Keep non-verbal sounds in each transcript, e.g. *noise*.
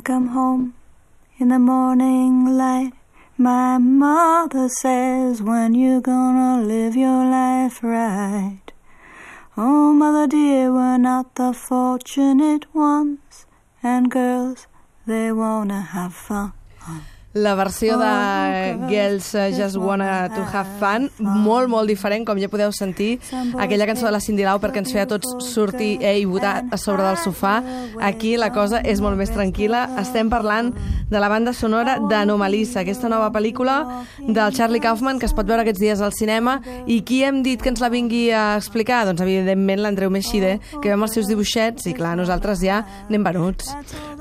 I come home in the morning light. My mother says, When you gonna live your life right? Oh, mother dear, we're not the fortunate ones. And girls, they wanna have fun. La versió de Oh, Girls uh, Just Wanna to Have Fun, molt, molt diferent, com ja podeu sentir, aquella cançó de la Cindy Lau perquè ens feia tots sortir eh, i votar a sobre del sofà. Aquí la cosa és molt més tranquil·la. Estem parlant de la banda sonora d'Anomalisa, aquesta nova pel·lícula del Charlie Kaufman que es pot veure aquests dies al cinema i qui hem dit que ens la vingui a explicar? Doncs evidentment l'Andreu Meixide, que vem els seus dibuixets i clar, nosaltres ja anem venuts.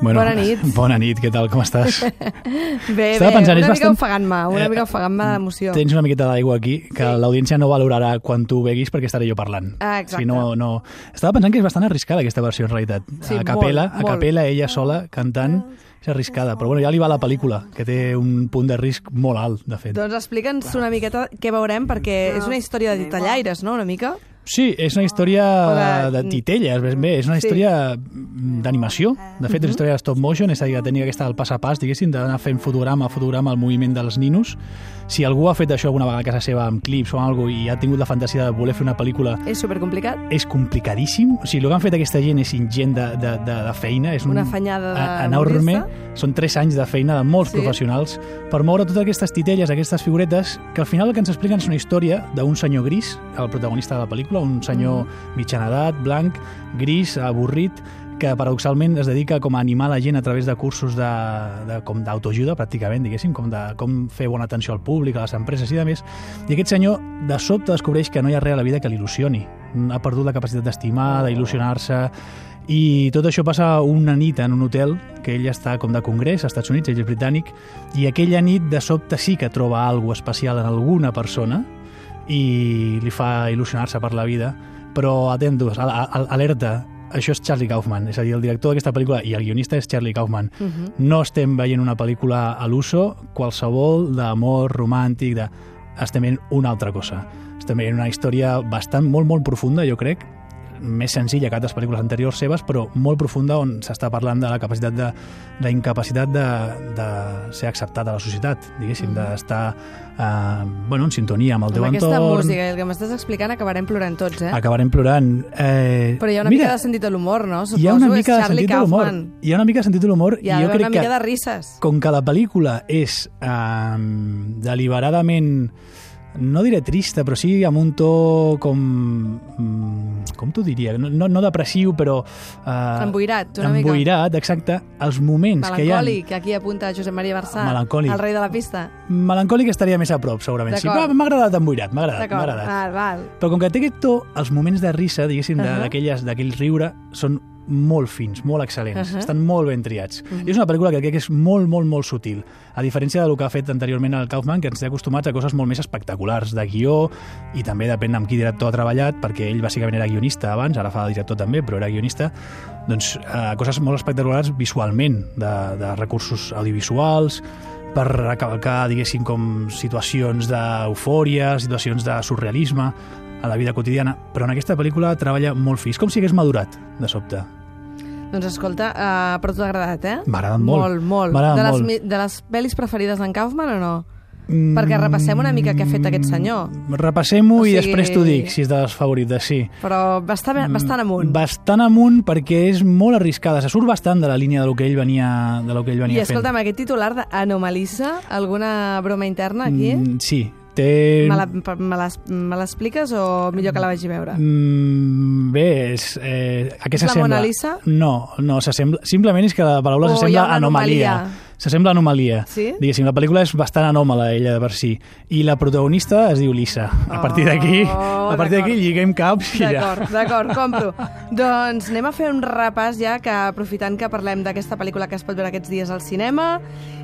Bona nit. *laughs* Bona nit, què tal, com estàs? *laughs* Bé, Estava bé, pensant, una mica bastant- ofegant-me, una Eh, mica ofegant-me d'emoció. Tens una miqueta d'aigua aquí, que Sí. l'audiència no valorarà quan tu beguis perquè estaré jo parlant. Ah, exacte. Si no, no... Estava pensant que és bastant arriscada aquesta versió, en realitat. Sí, a capella, molt, a molt. capella, ella sola, cantant, és arriscada. Però bueno, ja li va la pel·lícula, que té un punt de risc molt alt, de fet. Doncs explica'ns una miqueta què veurem, perquè és una història de titellaires, no?, una mica? Sí, és una història de, de- titelles, ben bé, és una Sí. història d'animació. De fet, és una història de stop motion, és a dir, la tècnica aquesta del pas a pas, diguéssim, d'anar fent fotograma a fotograma el moviment dels ninos. Si algú ha fet això alguna vegada a casa seva amb clips o alguna i ha tingut la fantasia de voler fer una pel·lícula És supercomplicat. és complicadíssim. O sigui, el que han fet aquesta gent és ingent de, de, de, de feina. És un, Una afanyada de enorme. Són tres anys de feina de molts Sí. professionals per moure totes aquestes titelles, aquestes figuretes, que al final el que ens expliquen és una història d'un senyor gris, el protagonista de la pel·lícula, un senyor Mm. mitjana edat, blanc, gris, avorrit, que paradoxalment es dedica com a animar la gent a través de cursos de, de, com d'autoajuda, pràcticament, diguéssim, com de com fer bona atenció al públic, a les empreses i de més. I aquest senyor, de sobte, descobreix que no hi ha res a la vida que l'il·lusioni. Ha perdut la capacitat d'estimar, d'il·lusionar-se, i tot això passa una nit en un hotel, que ell està com de congrés, als Estats Units, ell és britànic, i aquella nit de sobte sí que troba alguna especial en alguna persona i li fa il·lusionar-se per la vida, però atentos, al- al- alerta, això és Charlie Kaufman, és a dir, el director d'aquesta pel·lícula i el guionista és Charlie Kaufman. Uh -huh. No estem veient una pel·lícula a l'uso qualsevol d'amor romàntic, de... estem veient una altra cosa. Estem veient una història bastant, molt, molt profunda, jo crec, més senzilla que altres pel·lícules anteriors seves, però molt profunda on s'està parlant de la capacitat de, la incapacitat de, de ser acceptat a la societat, diguéssim, d'estar eh, bueno, en sintonia amb el teu Amb aquesta entorn. música el que m'estàs explicant acabarem plorant tots, eh? Acabarem plorant. Eh, Però hi ha una mira, mica de sentit de l'humor, no? Suposo, hi ha una mica de sentit de l'humor. Hi ha una mica de sentit de l'humor Hi ha i jo una crec mica que de risses. com que la pel·lícula és eh, deliberadament no diré trista, però sí amb un to com... mm, com t'ho diria? No, no, depressiu, però... Eh, Emboirat, una mica. emboirat, exacte. Els moments que hi ha... Melancòlic, aquí apunta Josep Maria Barçà, Melancòlic. el rei de la pista. Melancòlic estaria més a prop, segurament. Sí, m'ha agradat emboirat, m'ha agradat, m'ha agradat. val, val. Però com que té aquest to, els moments de risa, diguéssim, Uh -huh. d'aquelles d'aquell riure, són molt fins, molt excel·lents, Uh -huh. estan molt ben triats. Uh -huh. I és una pel·lícula que crec que és molt, molt, molt sutil, a diferència del que ha fet anteriorment el Kaufman, que ens té acostumats a coses molt més espectaculars de guió, i també depèn amb quin director ha treballat, perquè ell bàsicament era guionista abans, ara fa de director també, però era guionista, doncs eh, coses molt espectaculars visualment, de, de recursos audiovisuals, per recalcar, diguéssim, com situacions d'eufòria, situacions de surrealisme a la vida quotidiana, però en aquesta pel·lícula treballa molt fi. És com si hagués madurat, de sobte. Doncs escolta, uh, però t'ha agradat, eh? M'ha agradat molt. Molt, molt. De les, molt. de les pel·lis preferides d'en Kaufman o no? Mm, Perquè repassem una mica què ha fet aquest senyor. Repassem-ho O i sigui- després t'ho dic, si és de les favorites, sí. Però bastant, bastant amunt. Bastant amunt perquè és molt arriscada. Se surt bastant de la línia del que ell venia, de lo que ell I venia fent. escolta'm, aquest titular d'Anomalisa, alguna broma interna aquí? Mm, sí, té... Me l'expliques o millor que la vagi a veure? Mm, bé, és, eh, a què És la s'assembla? Mona Lisa? No, no, s'assembla, simplement és que la paraula O hi s'assembla anomalia. anomalia. S'assembla a anomalia. Sí? Diguéssim, la pel·lícula és bastant anòmala, ella de per si. I la protagonista es diu Lisa. A partir d'aquí, Oh, a partir d'aquí lliguem caps i ja. D'acord, d'acord, compro. *laughs* doncs anem a fer un repàs ja, que aprofitant que parlem d'aquesta pel·lícula que es pot veure aquests dies al cinema,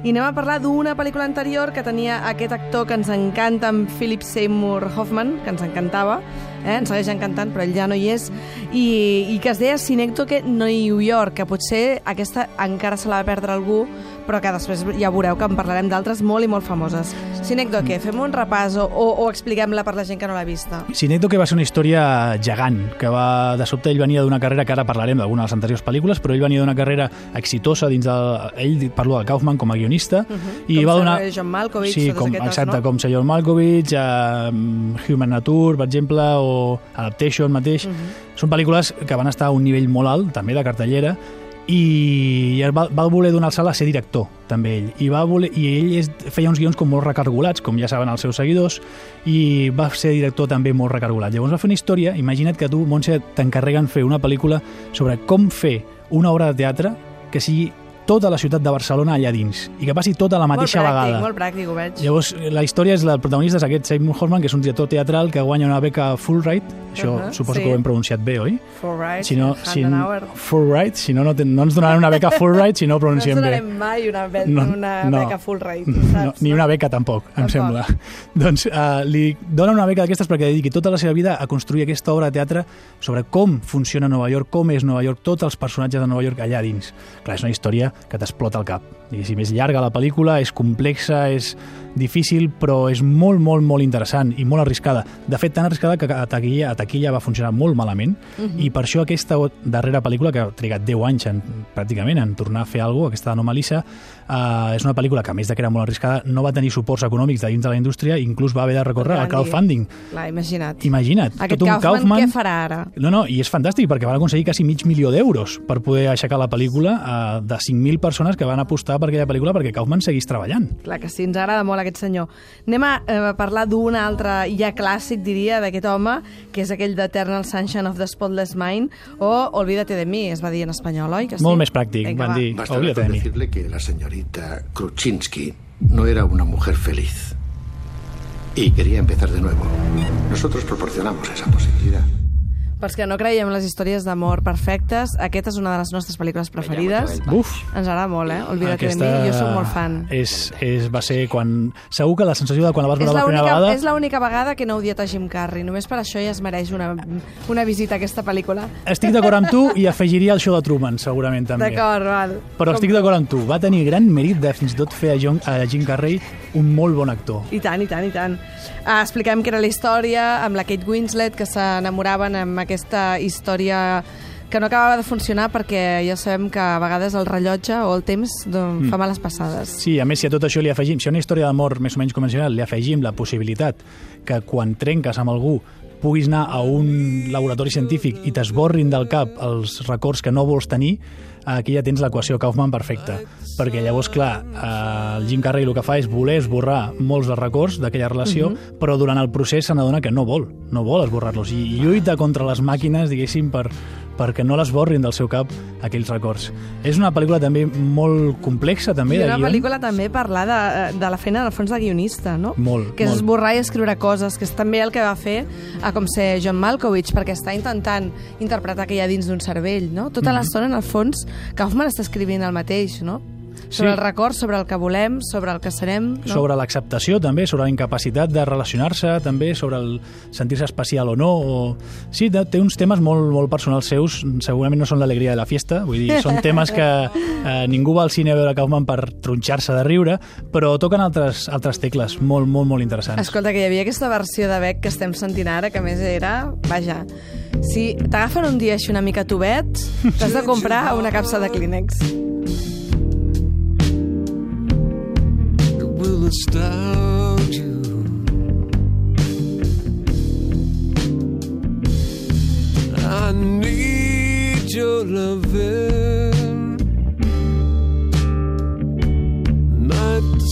i anem a parlar d'una pel·lícula anterior que tenia aquest actor que ens encanta, en Philip Seymour Hoffman, que ens encantava, eh? ens segueix encantant, però ell ja no hi és, i, i que es deia Cinecdoque New York, que potser aquesta encara se la va perdre algú, però que després ja veureu que en parlarem d'altres molt i molt famoses. Cinecdoque, fem un repàs o, o, o expliquem-la per la gent que no l'ha vista. Cinecdoque va ser una història gegant, que va, de sobte ell venia d'una carrera, que ara parlarem d'alguna de les anteriors pel·lícules, però ell venia d'una carrera exitosa dins del... Ell parlo de Kaufman com a guionista, Uh -huh. i com va donar... Sir John Malkovich, sí, com, aquestes, exacte, no? com Sir John Malkovich, uh, Human Nature, per exemple, o Adaptation mateix. Uh -huh. Són pel·lícules que van estar a un nivell molt alt, també de cartellera, i va, va voler donar el salt a ser director, també ell. I, va voler, i ell és, feia uns guions com molt recargolats, com ja saben els seus seguidors, i va ser director també molt recargolat. Llavors va fer una història, imagina't que tu, Montse, t'encarreguen fer una pel·lícula sobre com fer una obra de teatre que sigui tota la ciutat de Barcelona allà dins i que passi tota la mateixa molt pràctic, vegada. Molt pràctic, ho veig. Llavors, la història és la protagonista és aquest Seymour Hoffman, que és un director teatral que guanya una beca Fulbright. Això Uh -huh, suposo sí. que ho hem pronunciat bé, oi? Fulbright, Si no, si. Fulbright, si no, no, ten, no ens donaran una beca Fulbright si no ho No ens pronunciem bé. donarem mai una, be No, una no. beca full rate, No, ni una beca tampoc, em Tampoc. sembla. *laughs* Doncs uh, li dona una beca d'aquestes perquè dediqui tota la seva vida a construir aquesta obra de teatre sobre com funciona Nova York, com és Nova York, tots els personatges de Nova York allà dins. Clar, és una història que t'explota el cap. Diguéssim, és llarga la pel·lícula, és complexa, és difícil, però és molt, molt, molt interessant i molt arriscada. De fet, tan arriscada que a taquilla, a taquilla va funcionar molt malament i per això aquesta darrera pel·lícula, que ha trigat 10 anys en, pràcticament en tornar a fer alguna cosa, aquesta d'Anomalissa, eh, és una pel·lícula que, a més de que era molt arriscada, no va tenir suports econòmics de dins de la indústria, inclús va haver de recórrer al crowdfunding. Clar, imagina't. Imagina't, Aquest tot un Kaufman, Kaufman... què farà ara? No, no, i és fantàstic perquè van aconseguir quasi mig milió d'euros per poder aixecar la pel·lícula eh, de 5.000 persones que van apostar per aquella pel·lícula perquè Kaufman seguís treballant. Clar que sí, ens agrada molt aquest senyor. Anem a eh, parlar d'un altre ja clàssic, diria, d'aquest home, que és aquell d'Eternal Sunshine of the Spotless Mind, o Olvídate de mi, es va dir en espanyol, oi? Que sí? Molt més pràctic, Vinga, van va. dir, olvídate de mi. decirle que la señorita Kruczynski no era una mujer feliz. Y quería empezar de nuevo. Nosotros proporcionamos esa posibilidad. Pels que no creiem les històries d'amor perfectes, aquesta és una de les nostres pel·lícules preferides. Buf! Ens agrada molt, eh? Olvídate de mi, jo sóc molt fan. És, és, va ser quan... Segur que la sensació de quan la vas veure la primera vegada... és l'única vegada que no he odiat a Jim Carrey. Només per això ja es mereix una, una visita a aquesta pel·lícula. Estic d'acord amb tu i afegiria el show de Truman, segurament, també. D'acord, val. Però Com- estic d'acord amb tu. Va tenir gran mèrit de fins i tot fer a, John, a Jim Carrey un molt bon actor. I tant, i tant, i tant. Uh, expliquem que era la història amb la Kate Winslet, que s'enamoraven amb aquesta història que no acabava de funcionar perquè ja sabem que a vegades el rellotge o el temps doncs, fa males passades. Sí, a més, si a tot això li afegim, si a una història d'amor més o menys convencional li afegim la possibilitat que quan trenques amb algú puguis anar a un laboratori científic i t'esborrin del cap els records que no vols tenir, aquí ja tens l'equació Kaufman perfecta. Perquè llavors, clar, eh, el Jim Carrey el que fa és voler esborrar molts dels records d'aquella relació, però durant el procés se n'adona que no vol, no vol esborrar-los. I lluita contra les màquines, diguéssim, per, perquè no l'esborrin del seu cap aquells records. És una pel·lícula també molt complexa, també, I de una pel·lícula també parlar de, de la feina, del fons, de guionista, no? Molt, Que és molt. esborrar i escriure coses, que és també el que va fer a com ser John Malkovich, perquè està intentant interpretar que hi ha dins d'un cervell, no? Tota Mhm. l'estona, en el fons, Kaufman està escrivint el mateix, no? Sobre Sí. el record, sobre el que volem, sobre el que serem... No? sobre l'acceptació també, sobre la incapacitat de relacionar-se també, sobre el sentir-se especial o no o... sí, té uns temes molt, molt personals seus segurament no són l'alegria de la fiesta vull dir, són temes que *laughs* eh, ningú va al cine a veure Kaufman per tronxar-se de riure però toquen altres, altres tecles molt, molt, molt interessants Escolta, que hi havia aquesta versió de Beck que estem sentint ara, que més era... Vaja, si t'agafen un dia així una mica tubet, *laughs* t'has de comprar una capsa de Kleenex. Astound you. I need your loving.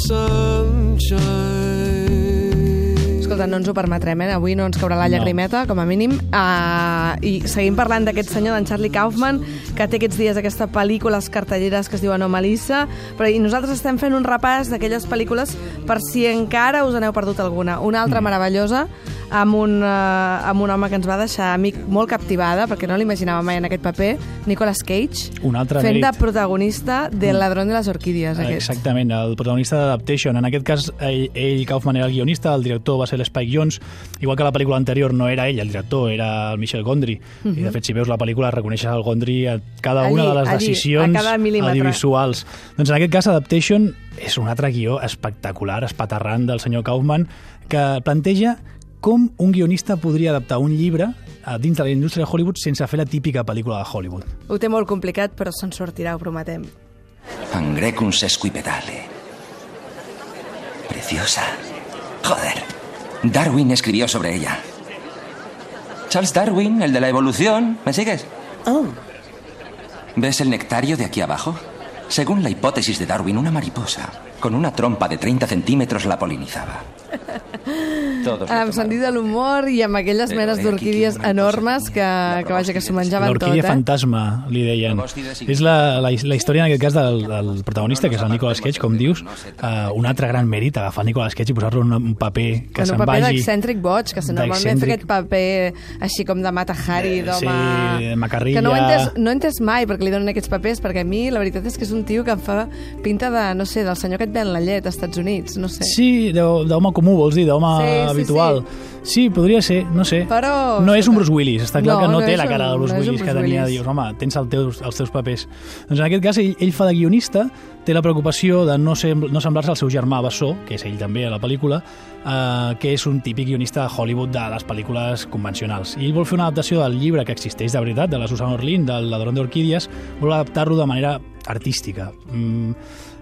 Sunshine. Escolta, no ens ho permetrem, eh? Avui no ens caurà la llagrimeta, com a mínim. Uh, I seguim parlant d'aquest senyor, d'en Charlie Kaufman, que té aquests dies aquesta pel·lícula, les cartelleres que es diuen Anomalissa, però i nosaltres estem fent un repàs d'aquelles pel·lícules per si encara us n'heu perdut alguna. Una altra meravellosa, amb un, uh, amb un home que ens va deixar a mi molt captivada, perquè no l'imaginava mai en aquest paper, Nicolas Cage, Un altre fent de mèrit. protagonista del ladrón de les orquídies, aquest. Exactament, el protagonista d'Adaptation. En aquest cas, ell, ell, Kaufman, era el guionista, el director va ser l'Spike Jones, igual que la pel·lícula anterior no era ell, el director, era el Michel Gondry. I, de fet, si veus la pel·lícula, reconeixes el Gondry a cada Allí, una de les allí, decisions a cada mil·límetre. audiovisuals. Doncs en aquest cas, Adaptation és un altre guió espectacular, espaterrant del senyor Kaufman, que planteja com un guionista podria adaptar un llibre a dins de la indústria de Hollywood sense fer la típica pel·lícula de Hollywood. Ho té molt complicat, però se'n sortirà, ho prometem. Angrecum sesquipedale. Preciosa. Joder. Darwin escribió sobre ella. Charles Darwin, el de la evolución. ¿Me sigues? Oh, ¿Ves el nectario de aquí abajo? Según la hipótesis de Darwin, una mariposa con una trompa de 30 centímetros la polinizaba. *laughs* Todos Amb sentit de l'humor i amb aquelles Però menes d'orquídies enormes que que, vaja, que s'ho menjaven tot, L'orquídia eh? fantasma, li deien. És la, la, la història, en aquest cas, del, del protagonista, que és el Nicolas Cage, com dius, uh, un altre gran mèrit, agafar Nicolas Cage i posar-lo en un paper que en un se'n paper vagi... d'excèntric boig, que se normalment fa aquest paper així com de Mata Hari, Eh, d'home... sí, macarrilla. Que no ho, he entès, no he entès mai perquè li donen aquests papers, perquè a mi la veritat és que és un tio que em fa pinta de, no sé, del senyor que et ven la llet als Estats Units, no sé. Sí, d'ho- d'home comú, vols dir, d'home Sí, sí, habitual. Sí. podria ser, no sé. Però, No és un Bruce Willis, està clar no, que no, no té la cara de Bruce no Willis que Bruce tenia, Willis. dius, home, tens el teus, els teus papers. Doncs en aquest cas ell, ell fa de guionista, té la preocupació de no, sem no semblar-se al seu germà Bessó, que és ell també a la pel·lícula, eh, que és un típic guionista de Hollywood de les pel·lícules convencionals. I ell vol fer una adaptació del llibre que existeix de veritat, de la Susan Orlean, del Ladrón d'Orquídies, vol adaptar-lo de manera artística. Mm,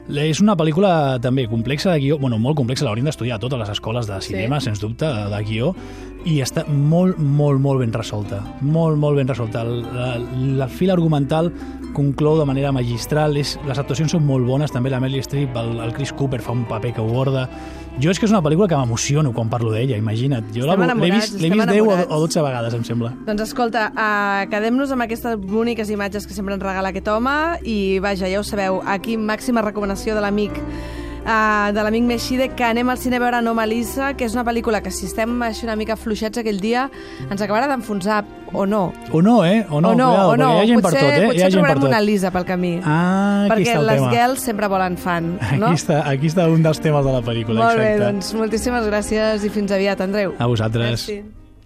és una pel·lícula també complexa de guió, bueno, molt complexa, l'haurien d'estudiar a totes les escoles de cinema, sí. sens dubte, de guió, i està molt, molt, molt ben resolta. Molt, molt ben resolta. La, la fila argumental conclou de manera magistral, és, les actuacions són molt bones, també la Meryl Streep, el, el Chris Cooper fa un paper que ho borda. Jo és que és una pel·lícula que m'emociono quan parlo d'ella, imagina't. Jo l'he vist, vist 10 o, o 12 vegades, em sembla. Doncs escolta, uh, quedem-nos amb aquestes boniques imatges que sempre ens regala aquest home i vaja, ja ho sabeu, aquí màxima recomanació de l'amic uh, de l'amic Meixide que anem al cine a veure Anomalisa, que és una pel·lícula que si estem així una mica fluixets aquell dia ens acabarà d'enfonsar o no. O no, eh? O no, o no, cuidado, o no. perquè hi ha gent per potser, tot, eh? Hi potser ha gent per trobarem tot. una Lisa pel camí. Ah, aquí perquè està el les tema. girls sempre volen fan, *laughs* no? Aquí, està, aquí està un dels temes de la pel·lícula, Molt bé, exacte. doncs moltíssimes gràcies i fins aviat, Andreu. A vosaltres. Merci.